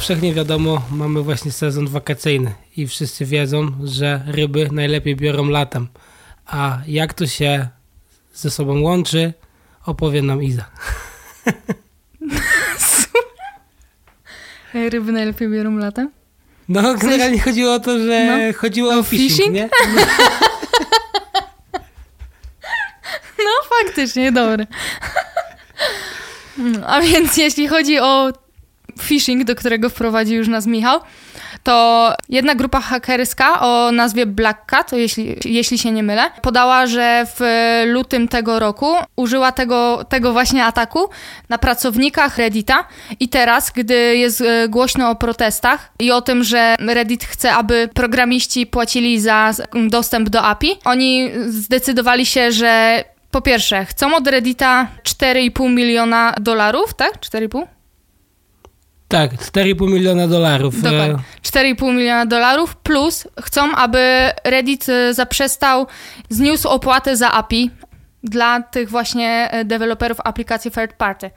Powszechnie wiadomo, mamy właśnie sezon wakacyjny i wszyscy wiedzą, że ryby najlepiej biorą latem. A jak to się ze sobą łączy, opowie nam Iza. Ryby najlepiej biorą latem? No, generalnie chodziło o to, że no. chodziło o fishing, fishing? nie? No, faktycznie, dobre. A więc jeśli chodzi o phishing, do którego wprowadził już nas Michał, to jedna grupa hakerska o nazwie Black Cat, jeśli, jeśli się nie mylę, podała, że w lutym tego roku użyła tego, tego właśnie ataku na pracownikach Reddita i teraz, gdy jest e, głośno o protestach i o tym, że Reddit chce, aby programiści płacili za dostęp do API, oni zdecydowali się, że po pierwsze, chcą od Reddita 4,5 miliona dolarów, tak? 4,5? Tak, 4,5 miliona dolarów. E, Dokładnie. 4,5 miliona dolarów plus chcą, aby Reddit e, zaprzestał, zniósł opłatę za API dla tych właśnie e, deweloperów aplikacji third party.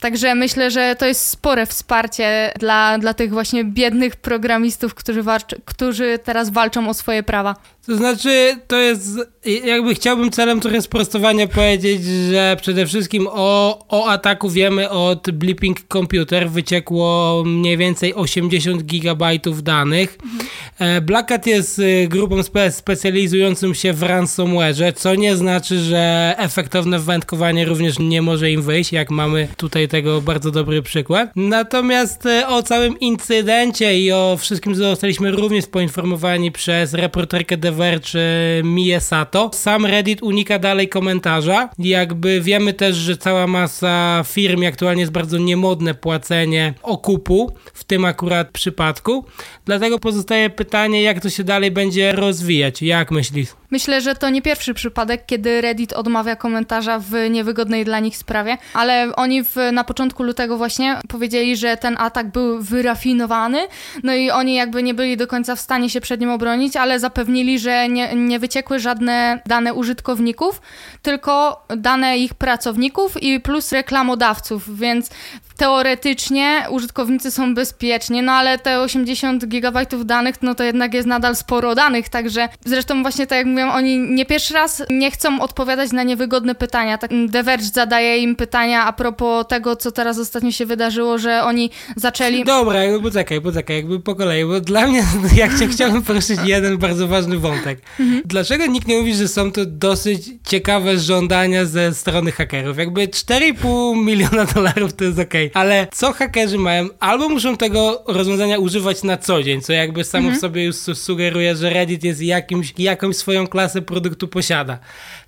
Także myślę, że to jest spore wsparcie dla, dla tych właśnie biednych programistów, którzy, walczy, którzy teraz walczą o swoje prawa. To znaczy, to jest, jakby chciałbym celem trochę sprostowania powiedzieć, że przede wszystkim o, o ataku wiemy od Blipping Computer, wyciekło mniej więcej 80 gigabajtów danych. Mhm. Black Hat jest y, grupą spe specjalizującą się w ransomware, co nie znaczy, że efektowne wędkowanie również nie może im wyjść, jak mamy tutaj tego bardzo dobry przykład. Natomiast y, o całym incydencie i o wszystkim zostaliśmy również poinformowani przez reporterkę The czy Mie Sato. Sam Reddit unika dalej komentarza. Jakby wiemy też, że cała masa firm aktualnie jest bardzo niemodne płacenie okupu, w tym akurat przypadku. Dlatego pozostaje pytanie, jak to się dalej będzie rozwijać. Jak myślisz? Myślę, że to nie pierwszy przypadek, kiedy Reddit odmawia komentarza w niewygodnej dla nich sprawie, ale oni w, na początku lutego właśnie powiedzieli, że ten atak był wyrafinowany, no i oni jakby nie byli do końca w stanie się przed nim obronić, ale zapewnili, że nie, nie wyciekły żadne dane użytkowników, tylko dane ich pracowników i plus reklamodawców, więc teoretycznie użytkownicy są bezpieczni, no ale te 80 gigabajtów danych, no to jednak jest nadal sporo danych, także zresztą właśnie tak jak mówiłam, oni nie pierwszy raz nie chcą odpowiadać na niewygodne pytania. Tak The Verge zadaje im pytania a propos tego, co teraz ostatnio się wydarzyło, że oni zaczęli... Dobra, jakby poczekaj, poczekaj, jakby po kolei, bo dla mnie, jak cię chciałem poruszyć jeden bardzo ważny wątek. Mhm. Dlaczego nikt nie mówi, że są to dosyć ciekawe żądania ze strony hakerów? Jakby 4,5 miliona dolarów to jest okej, okay. Ale co hakerzy mają? Albo muszą tego rozwiązania używać na co dzień, co jakby samo mhm. w sobie już sugeruje, że Reddit jest jakimś, jakąś swoją klasę produktu posiada.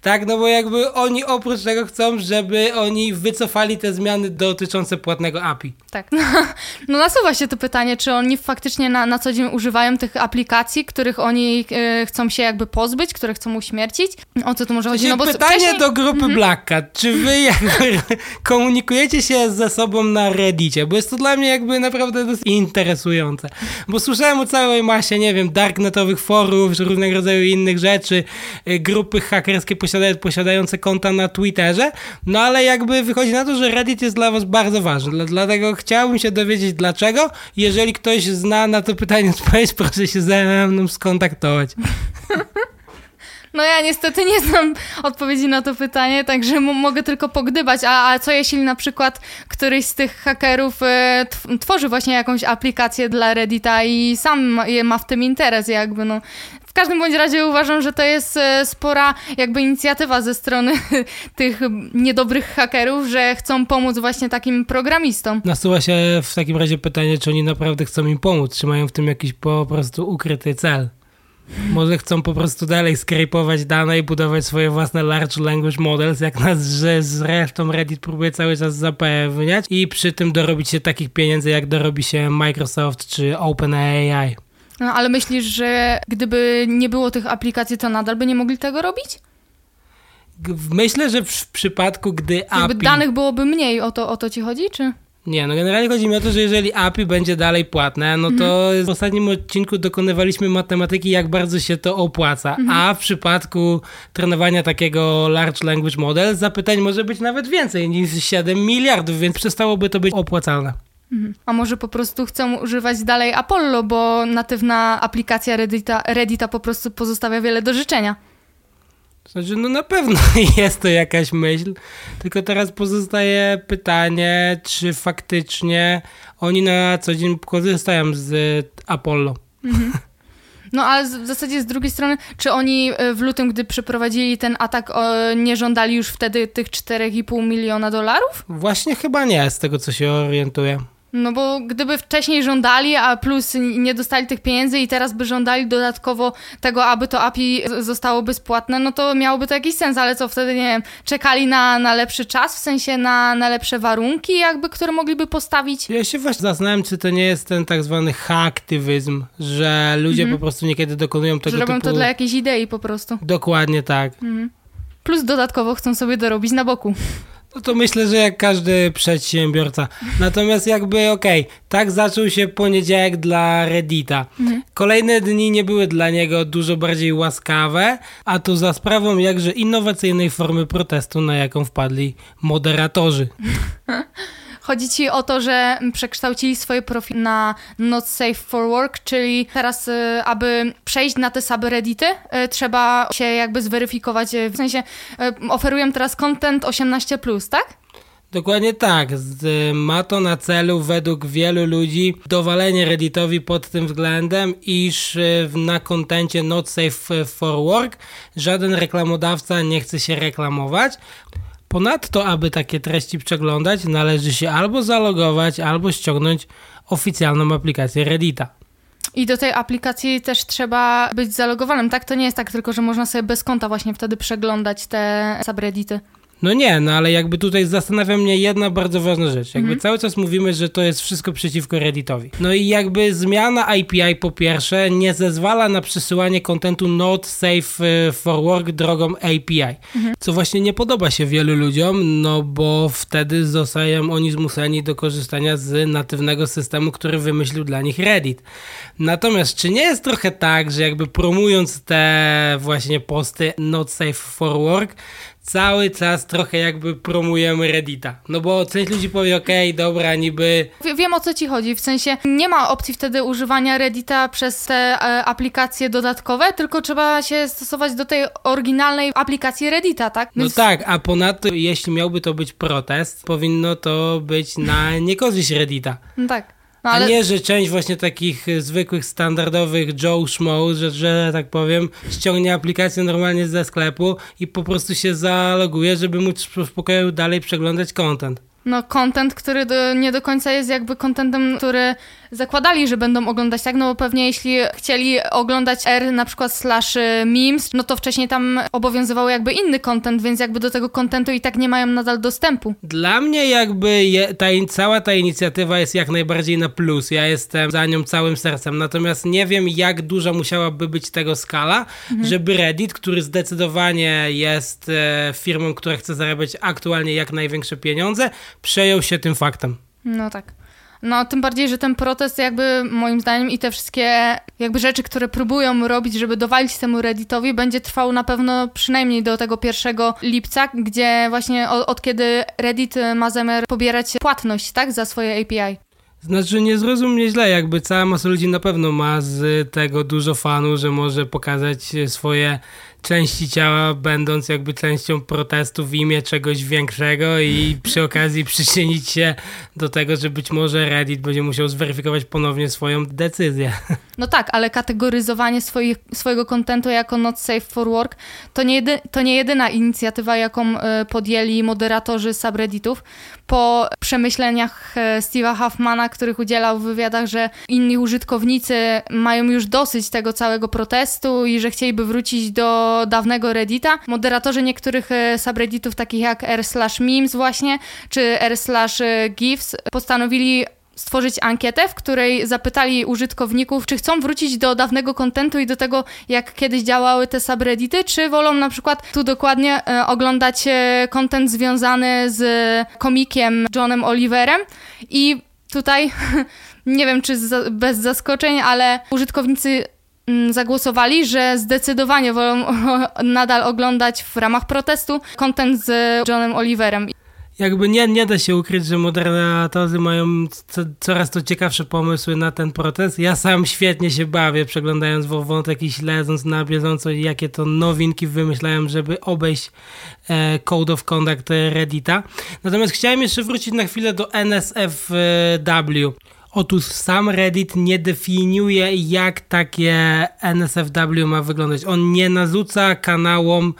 Tak, no bo jakby oni oprócz tego chcą, żeby oni wycofali te zmiany dotyczące płatnego API. Tak, no, no nasuwa się to pytanie, czy oni faktycznie na, na co dzień używają tych aplikacji, których oni e, chcą się jakby pozbyć, które chcą uśmiercić? O co tu może chodzić? No bo pytanie wcześniej... do grupy mhm. Black Cat, czy wy jakby komunikujecie się ze sobą na Reddicie? Bo jest to dla mnie jakby naprawdę dosyć interesujące. Bo słyszałem o całej masie, nie wiem, darknetowych forów, różnego rodzaju innych rzeczy, y, grupy hakerskie posiadające konta na Twitterze, no ale jakby wychodzi na to, że Reddit jest dla was bardzo ważny, dlatego chciałbym się dowiedzieć dlaczego. Jeżeli ktoś zna na to pytanie odpowiedź, proszę się ze mną skontaktować. No ja niestety nie znam odpowiedzi na to pytanie, także mogę tylko pogdybać. A, a, co jeśli na przykład któryś z tych hakerów e, tworzy właśnie jakąś aplikację dla Reddita i sam ma w tym interes jakby, no. W każdym bądź razie uważam, że to jest e, spora jakby inicjatywa ze strony tych niedobrych hakerów, że chcą pomóc właśnie takim programistom. Nasuwa się w takim razie pytanie, czy oni naprawdę chcą im pomóc, czy mają w tym jakiś po prostu ukryty cel. Może chcą po prostu dalej skrypować dane i budować swoje własne large language models, jak nas, że zresztą Reddit próbuje cały czas zapewniać i przy tym dorobić się takich pieniędzy, jak dorobi się Microsoft czy OpenAI. No, ale myślisz, że gdyby nie było tych aplikacji, to nadal by nie mogli tego robić? Myślę, że w przypadku, gdy Jakby API... danych byłoby mniej, o to, o to ci chodzi, czy... Nie, no generalnie chodzi mi o to, że jeżeli API będzie dalej płatne, no to mhm. w ostatnim odcinku dokonywaliśmy matematyki, jak bardzo się to opłaca, mhm. a w przypadku trenowania takiego large language model zapytań może być nawet więcej niż 7 miliardów, więc przestałoby to być opłacalne. Mhm. A może po prostu chcą używać dalej Apollo, bo natywna aplikacja Reddita, Reddita po prostu pozostawia wiele do życzenia. Znaczy, no na pewno jest to jakaś myśl, tylko teraz pozostaje pytanie, czy faktycznie oni na co dzień korzystają z Apollo. Mhm. No ale w zasadzie z drugiej strony, czy oni e, w lutym, gdy przeprowadzili ten atak, nie żądali już wtedy tych 4,5 miliona dolarów? Właśnie chyba nie, z tego co się orientuję. No bo gdyby wcześniej żądali, a plus nie dostali tych pieniędzy i teraz by żądali dodatkowo tego, aby to API zostało bezpłatne, no to miałoby to jakiś sens, ale co wtedy, nie wiem, czekali na, na lepszy czas, w sensie na, na lepsze warunki jakby, które mogliby postawić? Ja się właśnie zastanawiam, czy to nie jest ten tak zwany haaktywizm, że ludzie mhm. po prostu niekiedy dokonują tego że robią typu... to dla jakiejś idei po prostu. Dokładnie tak. Mhm. Plus dodatkowo chcą sobie dorobić na boku. No to myślę, że jak każdy przedsiębiorca. Natomiast jakby okej, okay, tak zaczął się poniedziałek dla Reddita. Mhm. Kolejne dni nie były dla niego dużo bardziej łaskawe, a to za sprawą jakże innowacyjnej formy protestu, na jaką wpadli moderatorzy. Chodzi ci o to, że przekształcili swoje profile na not safe for work, czyli teraz, y, aby przejść na te subreddity, y, trzeba się jakby zweryfikować, y, w sensie oferują teraz content 18+, tak? Dokładnie tak. Ma to na celu według wielu ludzi dowalenie Redditowi pod tym względem, iż na kontencie not safe for work żaden reklamodawca nie chce się reklamować. Ponadto, aby takie treści przeglądać, należy się albo zalogować, albo ściągnąć oficjalną aplikację Reddita. I do tej aplikacji też trzeba być zalogowanym, tak? To nie jest tak tylko, że można sobie bez konta właśnie wtedy przeglądać te subreddity. No nie, no ale jakby tutaj zastanawia mnie jedna bardzo ważna rzecz. Jakby mhm. cały czas mówimy, że to jest wszystko przeciwko Redditowi. No i jakby zmiana API po pierwsze nie zezwala na przesyłanie kontentu not safe e, for work drogą API. Mhm. Co właśnie nie podoba się wielu ludziom, no bo wtedy zostają oni zmuszeni do korzystania z natywnego systemu, który wymyślił dla nich Reddit. Natomiast czy nie jest trochę tak, że jakby promując te właśnie posty not safe for work, cały czas trochę jakby promujemy Reddita. No bo część ludzi powie, okej, okay, dobra, niby... Wiem o co ci chodzi, w sensie nie ma opcji wtedy używania Reddita przez te e, aplikacje dodatkowe, tylko trzeba się stosować do tej oryginalnej aplikacji Reddita, tak? No Więc... No tak, a ponadto jeśli miałby to być protest, powinno to być na niekorzyść Reddita. No tak. No, ale... A nie, że część właśnie takich y, zwykłych, standardowych Joe Schmo, że, że tak powiem, ściągnie aplikację normalnie ze sklepu i po prostu się zaloguje, żeby móc w spokoju dalej przeglądać content. No, content, który do, nie do końca jest jakby contentem, który zakładali, że będą oglądać, tak? No bo pewnie jeśli chcieli oglądać R na przykład slash y, memes, no to wcześniej tam obowiązywał jakby inny content, więc jakby do tego contentu i tak nie mają nadal dostępu. Dla mnie jakby je, ta, cała ta inicjatywa jest jak najbardziej na plus. Ja jestem za nią całym sercem, natomiast nie wiem jak duża musiałaby być tego skala, mhm. żeby Reddit, który zdecydowanie jest e, firmą, która chce zarabiać aktualnie jak największe pieniądze, przejął się tym faktem. No tak. No, tym bardziej, że ten protest jakby moim zdaniem i te wszystkie jakby rzeczy, które próbują robić, żeby dowalić temu Redditowi, będzie trwał na pewno przynajmniej do tego 1 lipca, gdzie właśnie od, od kiedy Reddit ma zamiar pobierać płatność, tak, za swoje API. Znaczy, nie zrozum mnie źle, jakby cała masa ludzi na pewno ma z tego dużo fanu, że może pokazać swoje części ciała, będąc jakby częścią protestu w imię czegoś większego i przy okazji przyczynić się do tego, że być może Reddit będzie musiał zweryfikować ponownie swoją decyzję. No tak, ale kategoryzowanie swoich, swojego kontentu jako not safe for work to nie, jedy, to nie jedyna inicjatywa, jaką e, podjęli moderatorzy subredditów. Po przemyśleniach e, Steve'a Huffmana, których udzielał w wywiadach, że inni użytkownicy mają już dosyć tego całego protestu i że chcieliby wrócić do dawnego Reddita. Moderatorzy niektórych e, subredditów, takich jak r memes właśnie, czy r e, postanowili stworzyć ankietę, w której zapytali użytkowników, czy chcą wrócić do dawnego kontentu i do tego, jak kiedyś działały te subreddity, czy wolą na przykład tu dokładnie e, oglądać kontent związany z komikiem Johnem Oliverem i tutaj nie wiem, czy bez zaskoczeń, ale użytkownicy zagłosowali, że zdecydowanie wolą nadal oglądać w ramach protestu kontent z Johnem Oliverem. jakby nie, nie da się ukryć, że moderatorzy mają co, coraz to ciekawsze pomysły na ten protest. Ja sam świetnie się bawię, przeglądając wątek i śledząc na bieżąco, jakie to nowinki wymyślałem, żeby obejść e, Code of Conduct Reddita. Natomiast chciałem jeszcze wrócić na chwilę do NSFW. Otóż sam Reddit nie definiuje, jak takie NSFW ma wyglądać. On nie narzuca kanałom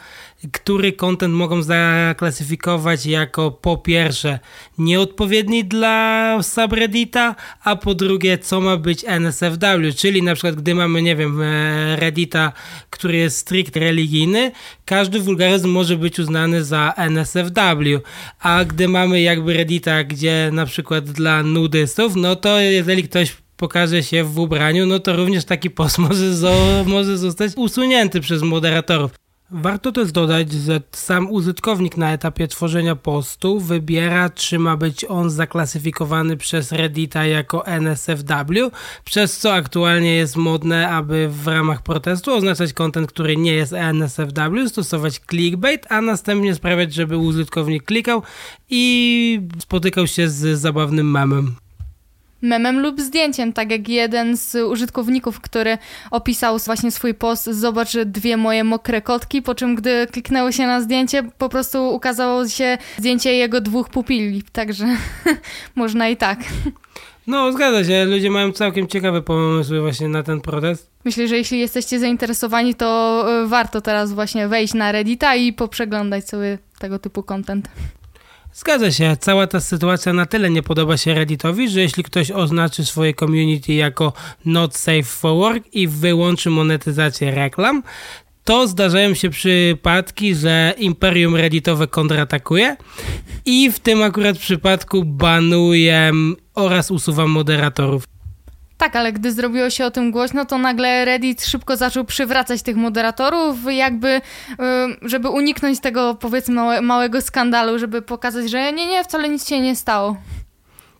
który content mogą zaklasyfikować jako po pierwsze nieodpowiedni dla subreddita, a po drugie co ma być NSFW, czyli na przykład gdy mamy, nie wiem, e, reddita, który jest stricte religijny, każdy wulgaryzm może być uznany za NSFW, a gdy mamy jakby reddita, gdzie na przykład dla nudystów, no to jeżeli ktoś pokaże się w ubraniu, no to również taki post może, zo, może zostać usunięty przez moderatorów. Warto też dodać, że sam użytkownik na etapie tworzenia postu wybiera, czy ma być on zaklasyfikowany przez Reddita jako NSFW, przez co aktualnie jest modne, aby w ramach protestu oznaczać kontent, który nie jest NSFW, stosować clickbait, a następnie sprawiać, żeby użytkownik klikał i spotykał się z zabawnym memem memem lub zdjęciem, tak jak jeden z użytkowników, który opisał właśnie swój post, zobacz dwie moje mokre kotki, po czym gdy kliknęło się na zdjęcie, po prostu ukazało się zdjęcie jego dwóch pupili, także można i tak. No, zgadza się, ludzie mają całkiem ciekawe pomysły właśnie na ten protest. Myślę, że jeśli jesteście zainteresowani, to e, warto teraz właśnie wejść na Reddita i poprzeglądać sobie tego typu content. Zgadza się, cała ta sytuacja na tyle nie podoba się Redditowi, że jeśli ktoś oznaczy swoje community jako not safe for work i wyłączy monetyzację reklam, to zdarzają się przypadki, że imperium redditowe kontratakuje i w tym akurat przypadku banuje oraz usuwa moderatorów. Tak, ale gdy zrobiło się o tym głośno, to nagle Reddit szybko zaczął przywracać tych moderatorów, jakby, y, żeby uniknąć tego, powiedzmy, małego skandalu, żeby pokazać, że nie, nie, wcale nic się nie stało.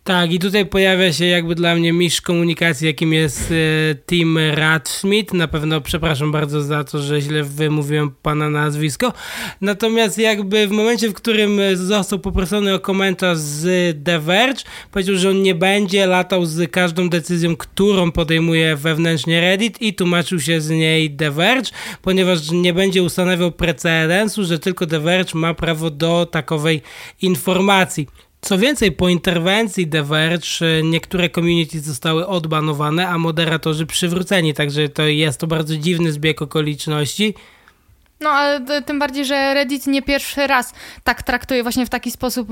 Tak, i tutaj pojawia się jakby dla mnie mistrz komunikacji, jakim jest e, Tim Radschmidt. Na pewno przepraszam bardzo za to, że źle wymówiłem pana nazwisko. Natomiast jakby w momencie, w którym został poproszony o komentarz z The Verge, powiedział, że on nie będzie latał z każdą decyzją, którą podejmuje wewnętrznie Reddit i tłumaczył się z niej The Verge, ponieważ nie będzie ustanawiał precedensu, że tylko The Verge ma prawo do takowej informacji. Co więcej, po interwencji The Verge niektóre community zostały odbanowane, a moderatorzy przywróceni, także to jest to bardzo dziwny zbieg okoliczności. No, ale tym bardziej, że Reddit nie pierwszy raz tak traktuje właśnie w taki sposób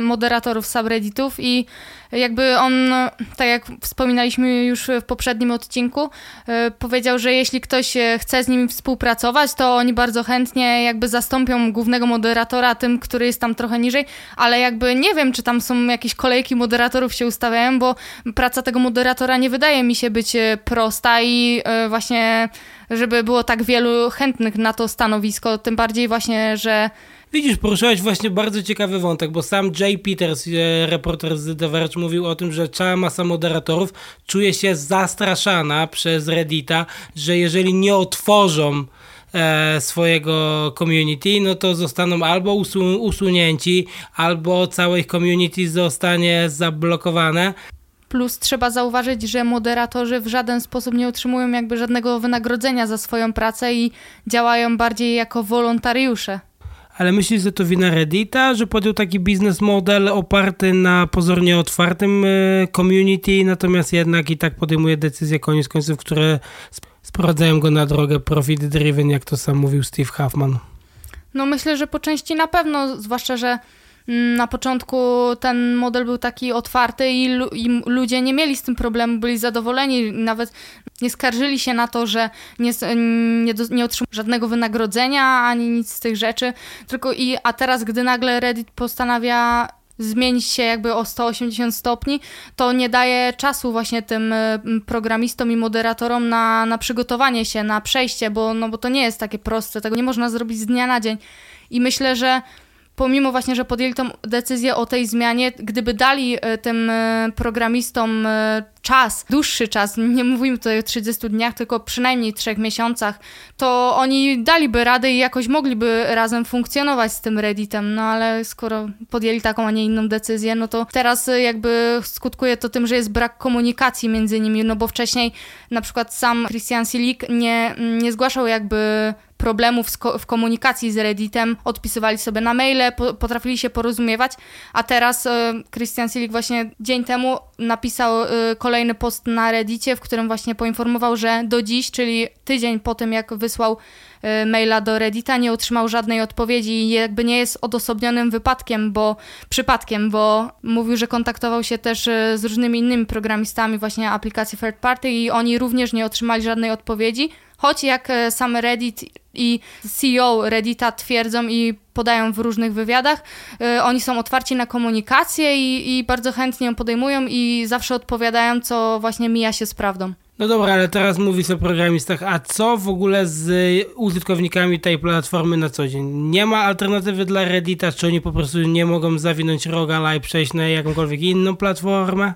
moderatorów subredditów i jakby on, tak jak wspominaliśmy już w poprzednim odcinku, e, powiedział, że jeśli ktoś chce z nimi współpracować, to oni bardzo chętnie jakby zastąpią głównego moderatora tym, który jest tam trochę niżej, ale jakby nie wiem, czy tam są jakieś kolejki moderatorów się ustawiają, bo praca tego moderatora nie wydaje mi się być e, prosta i e, właśnie żeby było tak wielu chętnych na to stanowisko, tym bardziej właśnie, że Widzisz, poruszyłeś właśnie bardzo ciekawy wątek, bo sam Jay Peters, e, reporter z The Verge, mówił o tym, że cała masa moderatorów czuje się zastraszana przez Reddita, że jeżeli nie otworzą e, swojego community, no to zostaną albo usu usunięci, albo całe ich community zostanie zablokowane. Plus trzeba zauważyć, że moderatorzy w żaden sposób nie otrzymują jakby żadnego wynagrodzenia za swoją pracę i działają bardziej jako wolontariusze. Ale myślisz, że to wina Reddita, że podjął taki biznes model oparty na pozornie otwartym e, community, natomiast jednak i tak podejmuje decyzje koniec końców, które sprowadzają go na drogę profit driven, jak to sam mówił Steve Huffman. No myślę, że po części na pewno, zwłaszcza, że na początku ten model był taki otwarty i, i, ludzie nie mieli z tym problemu, byli zadowoleni, nawet nie skarżyli się na to, że nie, nie, nie otrzymują żadnego wynagrodzenia ani nic z tych rzeczy. Tylko i, a teraz, gdy nagle Reddit postanawia zmienić się jakby o 180 stopni, to nie daje czasu właśnie tym programistom i moderatorom na, na przygotowanie się, na przejście, bo, no bo to nie jest takie proste, tego nie można zrobić z dnia na dzień. I myślę, że pomimo właśnie, że podjęli tą decyzję o tej zmianie, gdyby dali e, tym e, programistom e, czas, dłuższy czas, nie mówimy tutaj o 30 dniach, tylko przynajmniej 3 miesiącach, to oni daliby radę i jakoś mogliby razem funkcjonować z tym Redditem, no ale skoro podjęli taką, a nie inną decyzję, no to teraz jakby skutkuje to tym, że jest brak komunikacji między nimi, no bo wcześniej na przykład sam Christian Silik nie, nie zgłaszał jakby problemów w komunikacji z Redditem, odpisywali sobie na maile, po, potrafili się porozumiewać, a teraz e, Christian Silik właśnie dzień temu napisał e, kolejny post na Reddicie, w którym właśnie poinformował, że do dziś, czyli tydzień po tym jak wysłał e, maila do Reddita, nie otrzymał żadnej odpowiedzi i jakby nie jest odosobnionym wypadkiem, bo przypadkiem, bo mówił, że kontaktował się też z różnymi innymi programistami właśnie aplikacji third party i oni również nie otrzymali żadnej odpowiedzi, choć jak sam Reddit i CEO Reddita twierdzą i podają w różnych wywiadach, y, oni są otwarci na komunikację i, i bardzo chętnie ją podejmują i zawsze odpowiadają, co właśnie mija się z prawdą. No dobra, ale teraz mówisz o programistach, a co w ogóle z użytkownikami tej platformy na co dzień? Nie ma alternatywy dla Reddita, czy oni po prostu nie mogą zawinąć roga i przejść na jakąkolwiek inną platformę?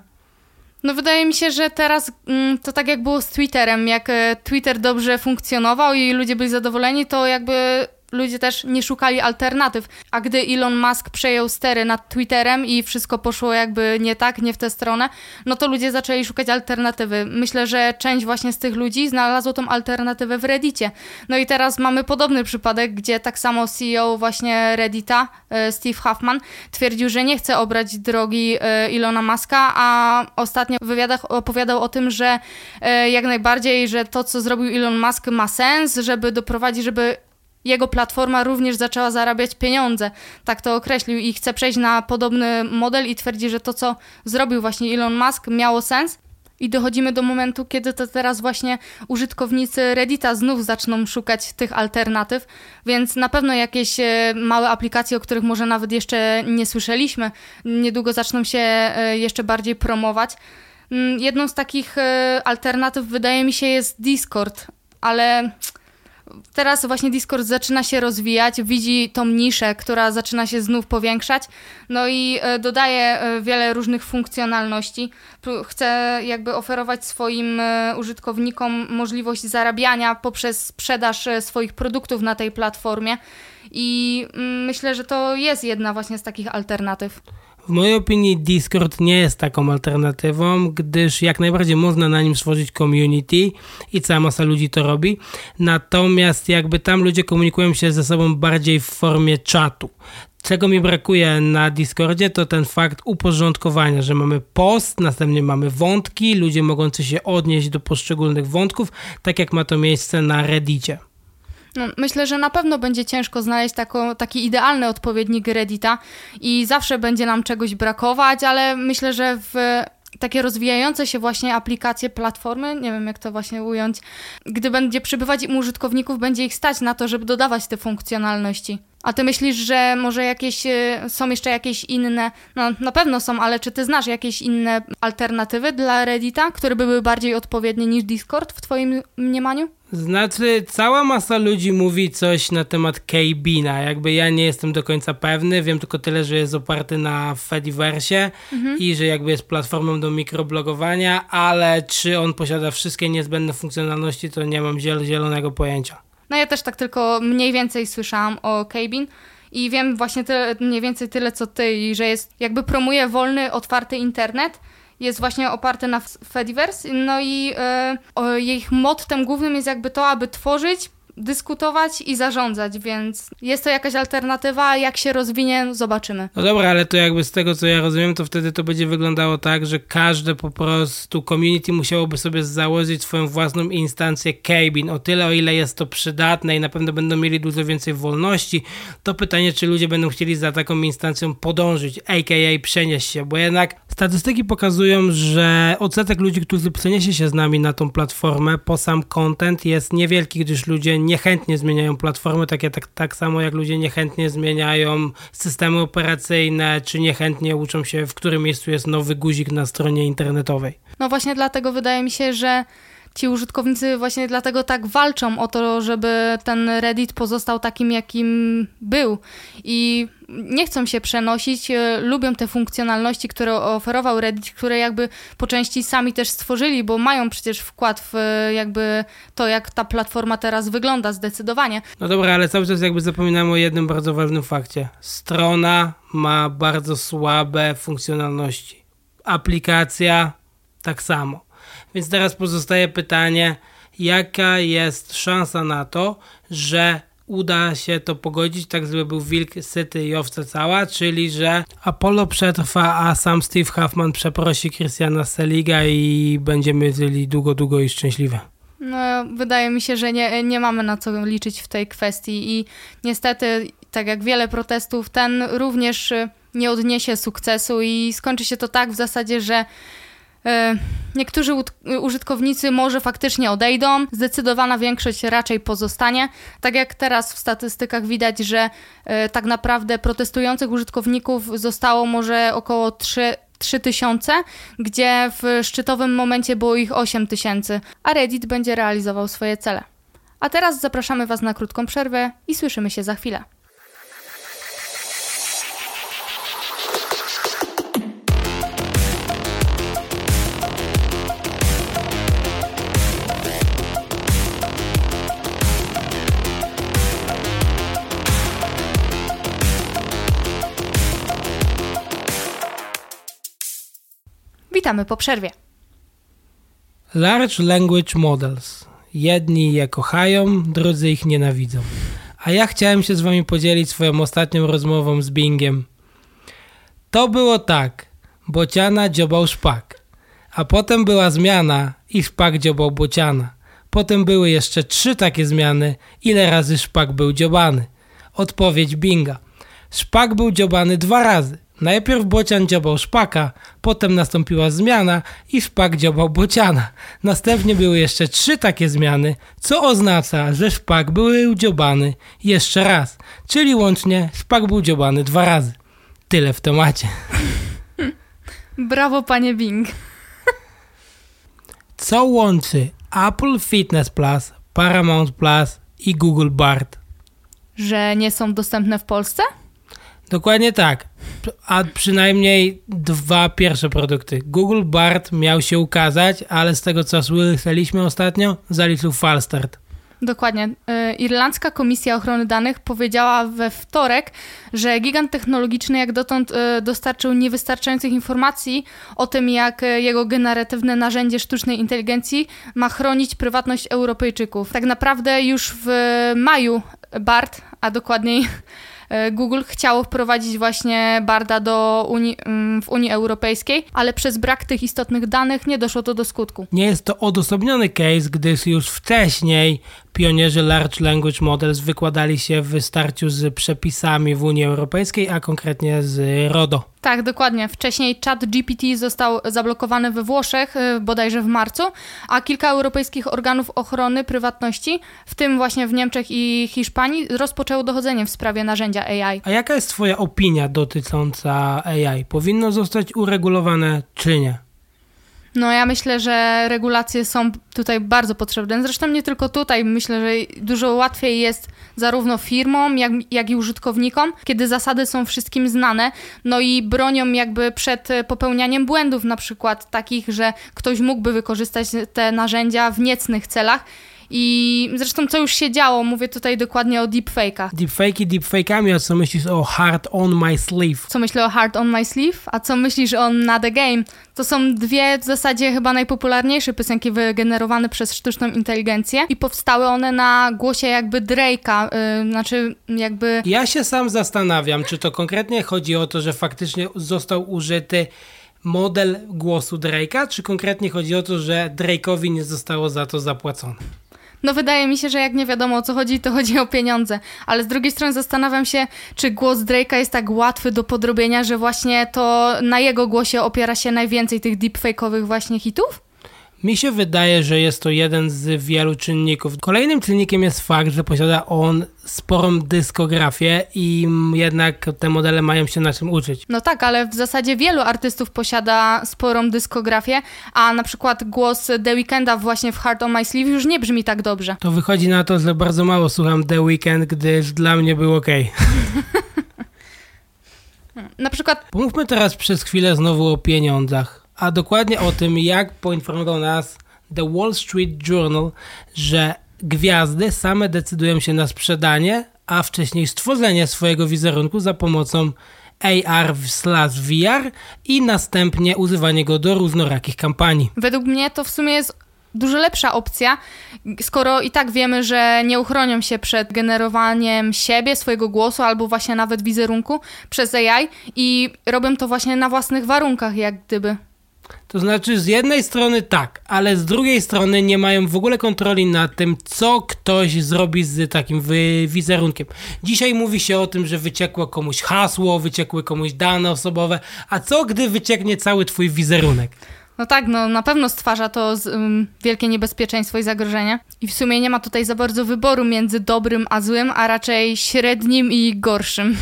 No wydaje mi się, że teraz mm, to tak jak było z Twitterem, jak e, Twitter dobrze funkcjonował i ludzie byli zadowoleni, to jakby ludzie też nie szukali alternatyw. A gdy Elon Musk przejął stery nad Twitterem i wszystko poszło jakby nie tak, nie w tę stronę, no to ludzie zaczęli szukać alternatywy. Myślę, że część właśnie z tych ludzi znalazło tą alternatywę w Reddicie. No i teraz mamy podobny przypadek, gdzie tak samo CEO właśnie Reddita, e, Steve Huffman, twierdził, że nie chce obrać drogi e, Elona Muska, a ostatnio w wywiadach opowiadał o tym, że e, jak najbardziej, że to, co zrobił Elon Musk ma sens, żeby doprowadzić, żeby jego platforma również zaczęła zarabiać pieniądze. Tak to określił i chce przejść na podobny model i twierdzi, że to, co zrobił właśnie Elon Musk, miało sens. I dochodzimy do momentu, kiedy to teraz właśnie użytkownicy Reddita znów zaczną szukać tych alternatyw, więc na pewno jakieś e, małe aplikacje, o których może nawet jeszcze nie słyszeliśmy, niedługo zaczną się e, jeszcze bardziej promować. Mm, jedną z takich e, alternatyw wydaje mi się jest Discord, ale teraz właśnie Discord zaczyna się rozwijać, widzi tą niszę, która zaczyna się znów powiększać, no i e, dodaje e, wiele różnych funkcjonalności. Chce jakby oferować swoim e, użytkownikom możliwość zarabiania poprzez sprzedaż swoich produktów na tej platformie i mm, myślę, że to jest jedna właśnie z takich alternatyw. W mojej opinii Discord nie jest taką alternatywą, gdyż jak najbardziej można na nim stworzyć community i cała masa ludzi to robi. Natomiast jakby tam ludzie komunikują się ze sobą bardziej w formie czatu. Czego mi brakuje na Discordzie, to ten fakt uporządkowania, że mamy post, następnie mamy wątki, ludzie mogący się odnieść do poszczególnych wątków, tak jak ma to miejsce na Reddicie. No, myślę, że na pewno będzie ciężko znaleźć taką, taki idealny odpowiednik Reddita i zawsze będzie nam czegoś brakować, ale myślę, że w takie rozwijające się właśnie aplikacje, platformy, nie wiem jak to właśnie ująć, gdy będzie przybywać im użytkowników, będzie ich stać na to, żeby dodawać te funkcjonalności. A ty myślisz, że może jakieś e, są jeszcze jakieś inne, no na pewno są, ale czy ty znasz jakieś inne alternatywy dla Reddita, które by były bardziej odpowiednie niż Discord w twoim mniemaniu? Znaczy, cała masa ludzi mówi coś na temat Kbina. Jakby ja nie jestem do końca pewny, wiem tylko tyle, że jest oparty na Fediverse mhm. i że jakby jest platformą do mikroblogowania, ale czy on posiada wszystkie niezbędne funkcjonalności, to nie mam zielonego pojęcia. No ja też tak tylko mniej więcej słyszałam o Kbin i wiem właśnie tyle, mniej więcej tyle co ty, że jest jakby promuje wolny, otwarty internet, jest właśnie oparty na Fediverse, no i y, ich mottem głównym jest jakby to, aby tworzyć dyskutować i zarządzać, więc jest to jakaś alternatywa, jak się rozwinie, zobaczymy. No dobra, ale to jakby z tego co ja rozumiem, to wtedy to będzie wyglądało tak, że każde po prostu community musiałoby sobie założyć swoją własną instancję Cabin, o tyle o ile jest to przydatne i na pewno będą mieli dużo więcej wolności, to pytanie, czy ludzie będą chcieli za taką instancją podążyć, aka przenieść się, bo jednak statystyki pokazują, że odsetek ludzi, którzy przeniesie się z nami na tą platformę po sam content jest niewielki, gdyż ludzie niechętnie zmieniają platformy, takie tak, tak samo jak ludzie niechętnie zmieniają systemy operacyjne, czy niechętnie uczą się, w którym miejscu jest nowy guzik na stronie internetowej. No właśnie dlatego wydaje mi się, że ci użytkownicy właśnie dlatego tak walczą o to, żeby ten Reddit pozostał takim, jakim był. I nie chcą się przenosić, e, lubią te funkcjonalności, które oferował Reddit, które jakby po części sami też stworzyli, bo mają przecież wkład w e, jakby to, jak ta platforma teraz wygląda zdecydowanie. No dobra, ale cały czas jakby zapominamy o jednym bardzo ważnym fakcie. Strona ma bardzo słabe funkcjonalności. Aplikacja tak samo. Więc teraz pozostaje pytanie, jaka jest szansa na to, że uda się to pogodzić, tak żeby był wilk syty i owca cała, czyli że Apollo przetrwa, a sam Steve Huffman przeprosi Christiana Seliga i będziemy żyli długo, długo i szczęśliwe. No, wydaje mi się, że nie, nie mamy na co liczyć w tej kwestii i niestety, tak jak wiele protestów, ten również nie odniesie sukcesu i skończy się to tak w zasadzie, że niektórzy użytkownicy może faktycznie odejdą, zdecydowana większość raczej pozostanie. Tak jak teraz w statystykach widać, że e, tak naprawdę protestujących użytkowników zostało może około 3 3000, gdzie w szczytowym momencie było ich 8000, a Reddit będzie realizował swoje cele. A teraz zapraszamy Was na krótką przerwę i słyszymy się za chwilę. Witamy po przerwie. Large Language Models. Jedni je kochają, drudzy ich nienawidzą. A ja chciałem się z wami podzielić swoją ostatnią rozmową z Bingiem. To było tak. Bociana dziobał szpak. A potem była zmiana i szpak dziobał bociana. Potem były jeszcze trzy takie zmiany. Ile razy szpak był dziobany? Odpowiedź Binga. Szpak był dziobany dwa razy. Najpierw bocian dziobał szpaka, potem nastąpiła zmiana i szpak dziobał bociana. Następnie były jeszcze trzy takie zmiany, co oznacza, że szpak był dziobany jeszcze raz, czyli łącznie szpak był dziobany dwa razy. Tyle w temacie. Brawo, panie Bing. Co łączy Apple Fitness Plus, Paramount Plus i Google Bart? Że nie są dostępne w Polsce? Dokładnie tak. A przynajmniej dwa pierwsze produkty. Google Bart miał się ukazać, ale z tego co słyszeliśmy ostatnio, zaliczył falstart. Dokładnie. Y, Irlandzka Komisja Ochrony Danych powiedziała we wtorek, że gigant technologiczny jak dotąd y, dostarczył niewystarczających informacji o tym, jak y, jego generatywne narzędzie sztucznej inteligencji ma chronić prywatność Europejczyków. Tak naprawdę już w maju BART, a dokładniej Google chciało wprowadzić właśnie Barda do Unii, mm, w Unii Europejskiej, ale przez brak tych istotnych danych nie doszło to do skutku. Nie jest to odosobniony case, gdyż już wcześniej pionierzy Large Language Models wykładali się w starciu z przepisami w Unii Europejskiej, a konkretnie z RODO. Tak, dokładnie. Wcześniej chat GPT został zablokowany we Włoszech, y, bodajże w marcu, a kilka europejskich organów ochrony prywatności, w tym właśnie w Niemczech i Hiszpanii, rozpoczęło dochodzenie w sprawie narzędzia AI. A jaka jest Twoja opinia dotycząca AI? Powinno zostać uregulowane czy nie? No ja myślę, że regulacje są tutaj bardzo potrzebne. Zresztą nie tylko tutaj. Myślę, że dużo łatwiej jest zarówno firmom, jak, jak i użytkownikom, kiedy zasady są wszystkim znane, no i bronią jakby przed popełnianiem błędów, na przykład takich, że ktoś mógłby wykorzystać te narzędzia w niecnych celach i zresztą co już się działo, mówię tutaj dokładnie o deepfake'ach. Deepfake'i deepfake'ami, a co myślisz o Hard on my sleeve? Co myślę o Hard on my sleeve? A co myślisz o Not a Game? To są dwie w zasadzie chyba najpopularniejsze piosenki wygenerowane przez sztuczną inteligencję i powstały one na głosie jakby Drake'a, yy, znaczy jakby... Ja się sam zastanawiam, czy to konkretnie chodzi o to, że faktycznie został użyty model głosu Drake'a, czy konkretnie chodzi o to, że Drake'owi nie zostało za to zapłacone? No wydaje mi się, że jak nie wiadomo o co chodzi, to chodzi o pieniądze. Ale z drugiej strony zastanawiam się, czy głos Drake'a jest tak łatwy do podrobienia, że właśnie to na jego głosie opiera się najwięcej tych deepfake'owych właśnie hitów? Mi się wydaje, że jest to jeden z wielu czynników. Kolejnym czynnikiem jest fakt, że posiada on sporą dyskografię i jednak te modele mają się na czym uczyć. No tak, ale w zasadzie wielu artystów posiada sporą dyskografię, a na przykład głos The Weeknda właśnie w Heart on My Sleeve już nie brzmi tak dobrze. To wychodzi na to, że bardzo mało słucham The Weeknd, gdyż dla mnie był ok. na przykład... Pomówmy teraz przez chwilę znowu o pieniądzach a dokładnie o tym, jak poinformował nas The Wall Street Journal, że gwiazdy same decydują się na sprzedanie, a wcześniej stworzenie swojego wizerunku za pomocą AR slash VR i następnie używanie go do różnorakich kampanii. Według mnie to w sumie jest dużo lepsza opcja, skoro i tak wiemy, że nie uchronią się przed generowaniem siebie, swojego głosu albo właśnie nawet wizerunku przez AI i robią to właśnie na własnych warunkach, jak gdyby. To znaczy, z jednej strony tak, ale z drugiej strony nie mają w ogóle kontroli nad tym, co ktoś zrobi z takim wizerunkiem. Dzisiaj mówi się o tym, że wyciekło komuś hasło, wyciekły komuś dane osobowe, a co gdy wycieknie cały twój wizerunek? No tak, no na pewno stwarza to z, um, wielkie niebezpieczeństwo i zagrożenie. I w sumie nie ma tutaj za bardzo wyboru między dobrym a złym, a raczej średnim i gorszym.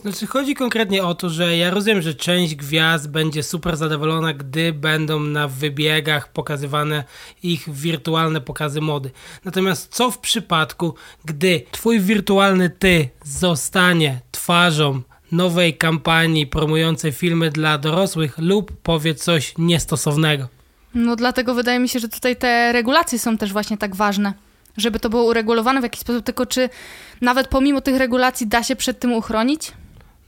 Znaczy chodzi konkretnie o to, że ja rozumiem, że część gwiazd będzie super zadowolona, gdy będą na wybiegach pokazywane ich wirtualne pokazy mody. Natomiast co w przypadku, gdy twój wirtualny ty zostanie twarzą nowej kampanii promującej filmy dla dorosłych lub powie coś niestosownego? No dlatego wydaje mi się, że tutaj te regulacje są też właśnie tak ważne żeby to było uregulowane w jakiś sposób, tylko czy nawet pomimo tych regulacji da się przed tym uchronić?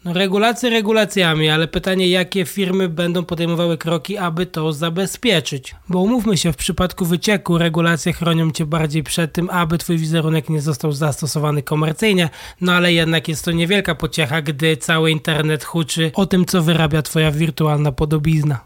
No regulacje regulacjami, ale pytanie, jakie firmy będą podejmowały kroki, aby to zabezpieczyć. Bo umówmy się, w przypadku wycieku regulacje chronią cię bardziej przed tym, aby twój wizerunek nie został zastosowany komercyjnie, no ale jednak jest to niewielka pociecha, gdy cały internet huczy o tym, co wyrabia twoja wirtualna podobizna.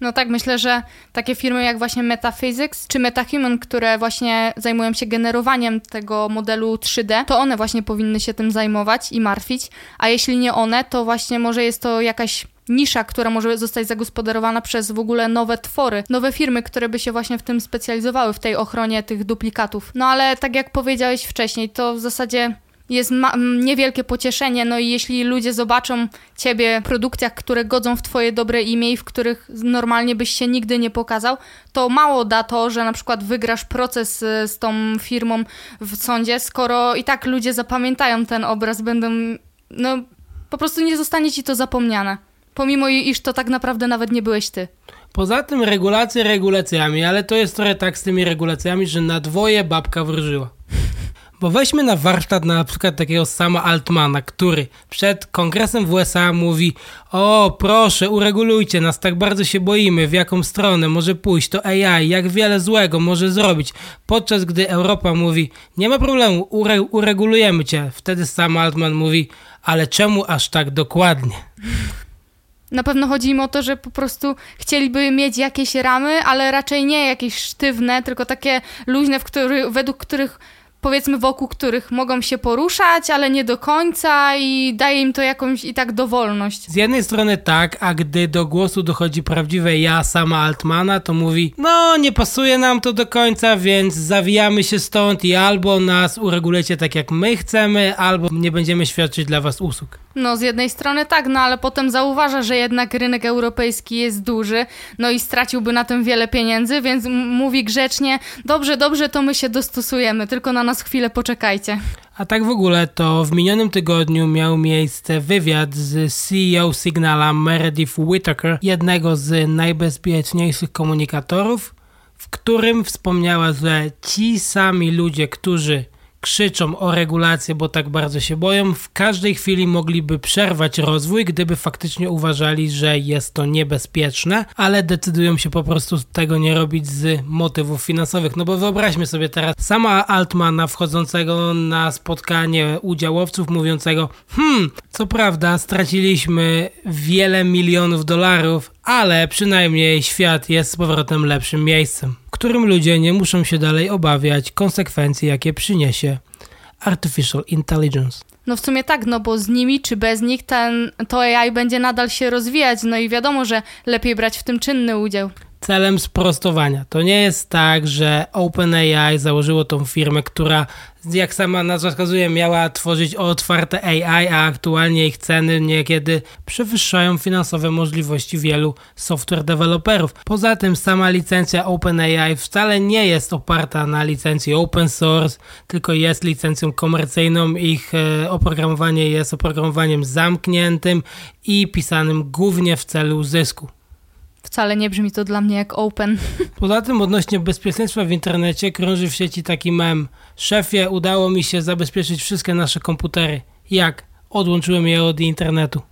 No tak, myślę, że takie firmy jak właśnie Metaphysics czy MetaHuman, które właśnie zajmują się generowaniem tego modelu 3D, to one właśnie powinny się tym zajmować i martwić, a jeśli nie one, to właśnie może jest to jakaś nisza, która może zostać zagospodarowana przez w ogóle nowe twory, nowe firmy, które by się właśnie w tym specjalizowały, w tej ochronie tych duplikatów. No ale tak jak powiedziałeś wcześniej, to w zasadzie jest niewielkie pocieszenie, no i jeśli ludzie zobaczą ciebie w produkcjach, które godzą w twoje dobre imię i w których normalnie byś się nigdy nie pokazał, to mało da to, że na przykład wygrasz proces y, z tą firmą w sądzie, skoro i tak ludzie zapamiętają ten obraz, będą, no po prostu nie zostanie ci to zapomniane. Pomimo iż to tak naprawdę nawet nie byłeś ty. Poza tym regulacje regulacjami, ale to jest trochę tak z tymi regulacjami, że na dwoje babka wróżyła. Bo weźmy na warsztat na przykład takiego sama Altmana, który przed kongresem w USA mówi o proszę uregulujcie nas, tak bardzo się boimy, w jaką stronę może pójść to AI, jak wiele złego może zrobić, podczas gdy Europa mówi nie ma problemu, ure uregulujemy cię. Wtedy sam Altman mówi ale czemu aż tak dokładnie? Na pewno chodzi im o to, że po prostu chcieliby mieć jakieś ramy, ale raczej nie jakieś sztywne, tylko takie luźne, w który, według których powiedzmy wokół których mogą się poruszać, ale nie do końca i daje im to jakąś i tak dowolność. Z jednej strony tak, a gdy do głosu dochodzi prawdziwe ja sama Altmana, to mówi no nie pasuje nam to do końca, więc zawijamy się stąd i albo nas uregulujecie tak jak my chcemy, albo nie będziemy świadczyć dla was usług. No z jednej strony tak, no ale potem zauważa, że jednak rynek europejski jest duży, no i straciłby na tym wiele pieniędzy, więc mówi grzecznie, dobrze, dobrze, to my się dostosujemy, tylko na nas chwilę poczekajcie. A tak w ogóle to w minionym tygodniu miał miejsce wywiad z CEO Signala Meredith Whittaker, jednego z najbezpieczniejszych komunikatorów, w którym wspomniała, że ci sami ludzie, którzy krzyczą o regulację, bo tak bardzo się boją, w każdej chwili mogliby przerwać rozwój, gdyby faktycznie uważali, że jest to niebezpieczne, ale decydują się po prostu tego nie robić z motywów finansowych. No bo wyobraźmy sobie teraz sama Altmana wchodzącego na spotkanie udziałowców mówiącego hmm, co prawda straciliśmy wiele milionów dolarów, ale przynajmniej świat jest z powrotem lepszym miejscem, w którym ludzie nie muszą się dalej obawiać konsekwencji, jakie przyniesie Artificial Intelligence. No w sumie tak, no bo z nimi czy bez nich ten, to AI będzie nadal się rozwijać, no i wiadomo, że lepiej brać w tym czynny udział. Celem sprostowania. To nie jest tak, że OpenAI założyło tą firmę, która, jak sama nazwa wskazuje, miała tworzyć otwarte AI, a aktualnie ich ceny niekiedy przewyższają finansowe możliwości wielu software deweloperów. Poza tym sama licencja OpenAI wcale nie jest oparta na licencji open source, tylko jest licencją komercyjną. Ich e, oprogramowanie jest oprogramowaniem zamkniętym i pisanym głównie w celu zysku. Wcale nie brzmi to dla mnie jak open. Poza tym odnośnie bezpieczeństwa w internecie krąży w sieci taki mem. Szefie, udało mi się zabezpieczyć wszystkie nasze komputery. Jak? Odłączyłem je od internetu.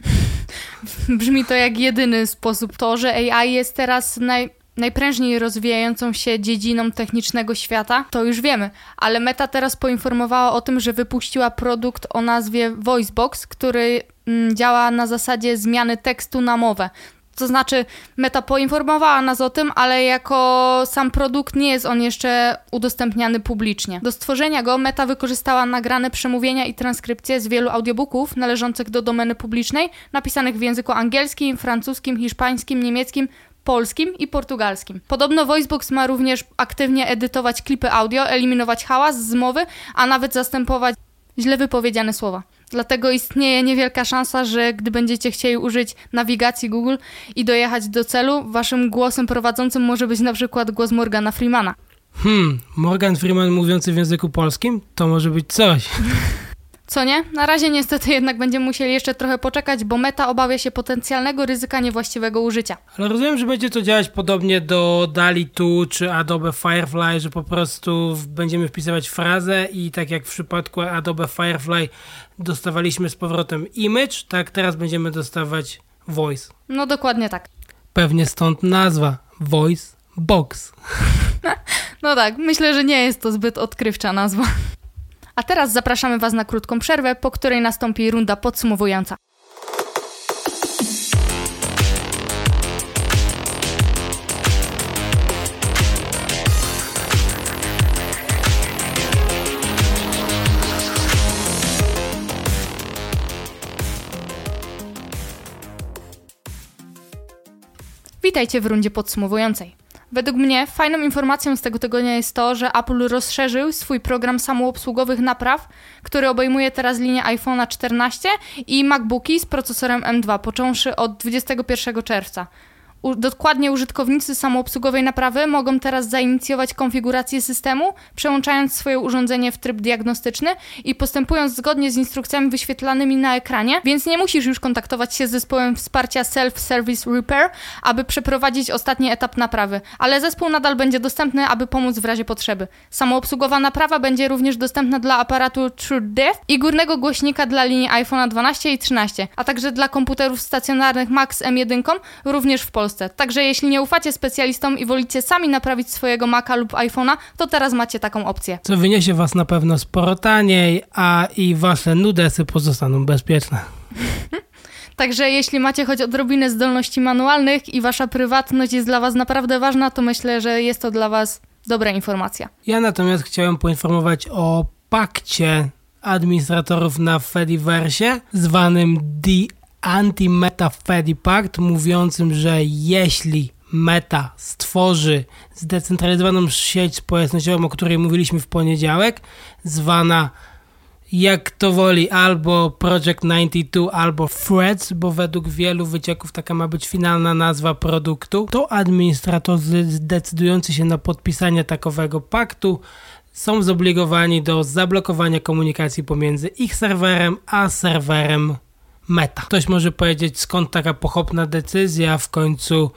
Brzmi to jak jedyny sposób. To, że AI jest teraz naj, najprężniej rozwijającą się dziedziną technicznego świata, to już wiemy. Ale Meta teraz poinformowała o tym, że wypuściła produkt o nazwie VoiceBox, który mm, działa na zasadzie zmiany tekstu na mowę. To znaczy, Meta poinformowała nas o tym, ale jako sam produkt nie jest on jeszcze udostępniany publicznie. Do stworzenia go Meta wykorzystała nagrane przemówienia i transkrypcje z wielu audiobooków należących do domeny publicznej, napisanych w języku angielskim, francuskim, hiszpańskim, niemieckim, polskim i portugalskim. Podobno Voicebox ma również aktywnie edytować klipy audio, eliminować hałas z mowy, a nawet zastępować źle wypowiedziane słowa. Dlatego istnieje niewielka szansa, że gdy będziecie chcieli użyć nawigacji Google i dojechać do celu, waszym głosem prowadzącym może być na przykład głos Morgana Freemana. Hmm, Morgan Freeman mówiący w języku polskim? To może być coś. Co nie? Na razie niestety jednak będziemy musieli jeszcze trochę poczekać, bo Meta obawia się potencjalnego ryzyka niewłaściwego użycia. Ale rozumiem, że będzie to działać podobnie do DALI 2 czy Adobe Firefly, że po prostu będziemy wpisywać frazę i tak jak w przypadku Adobe Firefly dostawaliśmy z powrotem image, tak teraz będziemy dostawać voice. No dokładnie tak. Pewnie stąd nazwa Voice Box. no tak, myślę, że nie jest to zbyt odkrywcza nazwa. A teraz zapraszamy Was na krótką przerwę, po której nastąpi runda podsumowująca. Witajcie w rundzie podsumowującej. Według mnie fajną informacją z tego tygodnia jest to, że Apple rozszerzył swój program samoobsługowych napraw, który obejmuje teraz linię iPhone'a 14 i MacBooki z procesorem M2, począwszy od 21 czerwca. Dokładnie użytkownicy samoobsługowej naprawy mogą teraz zainicjować konfigurację systemu, przełączając swoje urządzenie w tryb diagnostyczny i postępując zgodnie z instrukcjami wyświetlanymi na ekranie, więc nie musisz już kontaktować się z zespołem wsparcia Self-Service Repair, aby przeprowadzić ostatni etap naprawy, ale zespół nadal będzie dostępny, aby pomóc w razie potrzeby. Samoobsługowa naprawa będzie również dostępna dla aparatu TrueDepth i górnego głośnika dla linii iPhone 12 i 13, a także dla komputerów stacjonarnych Max M1 również w Polsce. Polsce. Także jeśli nie ufacie specjalistom i wolicie sami naprawić swojego Maca lub iPhone'a, to teraz macie taką opcję. Co wyniesie Was na pewno sporo taniej, a i Wasze nudesy pozostaną bezpieczne. Także jeśli macie choć odrobinę zdolności manualnych i wasza prywatność jest dla was naprawdę ważna, to myślę, że jest to dla was dobra informacja. Ja natomiast chciałem poinformować o pakcie administratorów na Fediverse, zwanym The Anti-Meta Fedi Pact, mówiącym, że jeśli Meta stworzy zdecentralizowaną sieć społecznościową, o której mówiliśmy w poniedziałek, zwana jak to woli, albo Project 92, albo Threads, bo według wielu wycieków taka ma być finalna nazwa produktu, to administratorzy zdecydujący się na podpisanie takowego paktu są zobligowani do zablokowania komunikacji pomiędzy ich serwerem a serwerem meta. Ktoś może powiedzieć, skąd taka pochopna decyzja, w końcu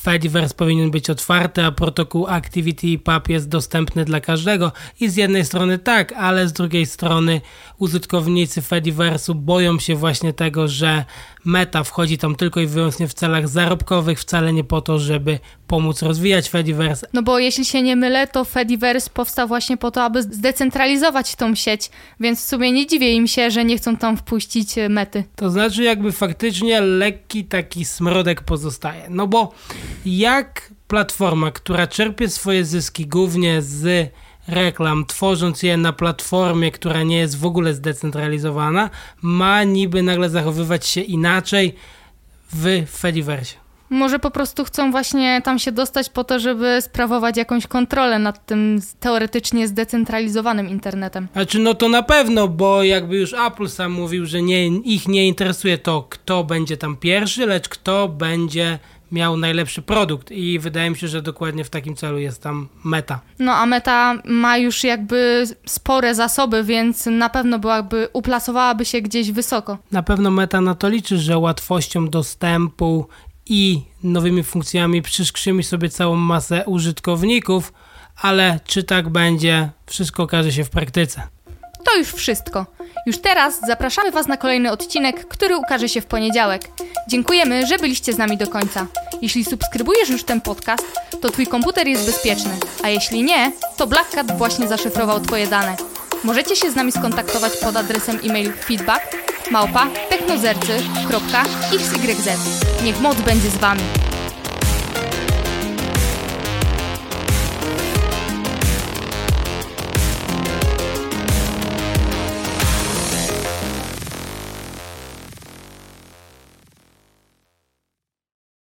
Fediverse powinien być otwarty, a protokół ActivityPub jest dostępny dla każdego. I z jednej strony tak, ale z drugiej strony użytkownicy Fediverse'u boją się właśnie tego, że Meta wchodzi tam tylko i wyłącznie w celach zarobkowych, wcale nie po to, żeby pomóc rozwijać Fediverse. No bo jeśli się nie mylę, to Fediverse powstał właśnie po to, aby zdecentralizować tą sieć, więc w sumie nie dziwię im się, że nie chcą tam wpuścić e, mety. To znaczy jakby faktycznie lekki taki smrodek pozostaje. No bo jak platforma, która czerpie swoje zyski głównie z reklam, tworząc je na platformie, która nie jest w ogóle zdecentralizowana, ma niby nagle zachowywać się inaczej w Fediverse. Może po prostu chcą właśnie tam się dostać po to, żeby sprawować jakąś kontrolę nad tym teoretycznie zdecentralizowanym internetem. Znaczy, no to na pewno, bo jakby już Apple sam mówił, że nie, ich nie interesuje to, kto będzie tam pierwszy, lecz kto będzie miał najlepszy produkt i wydaje mi się, że dokładnie w takim celu jest tam Meta. No a Meta ma już jakby spore zasoby, więc na pewno byłaby, uplasowałaby się gdzieś wysoko. Na pewno Meta na to liczy, że łatwością dostępu i nowymi funkcjami przyszkrzymi sobie całą masę użytkowników, ale czy tak będzie, wszystko okaże się w praktyce. To już wszystko. Już teraz zapraszamy Was na kolejny odcinek, który ukaże się w poniedziałek. Dziękujemy, że byliście z nami do końca. Jeśli subskrybujesz już ten podcast, to Twój komputer jest bezpieczny, a jeśli nie, to Black Cat właśnie zaszyfrował Twoje dane. Możecie się z nami skontaktować pod adresem e-mail feedback małpa technozercy.xyz. Niech moc będzie z Wami.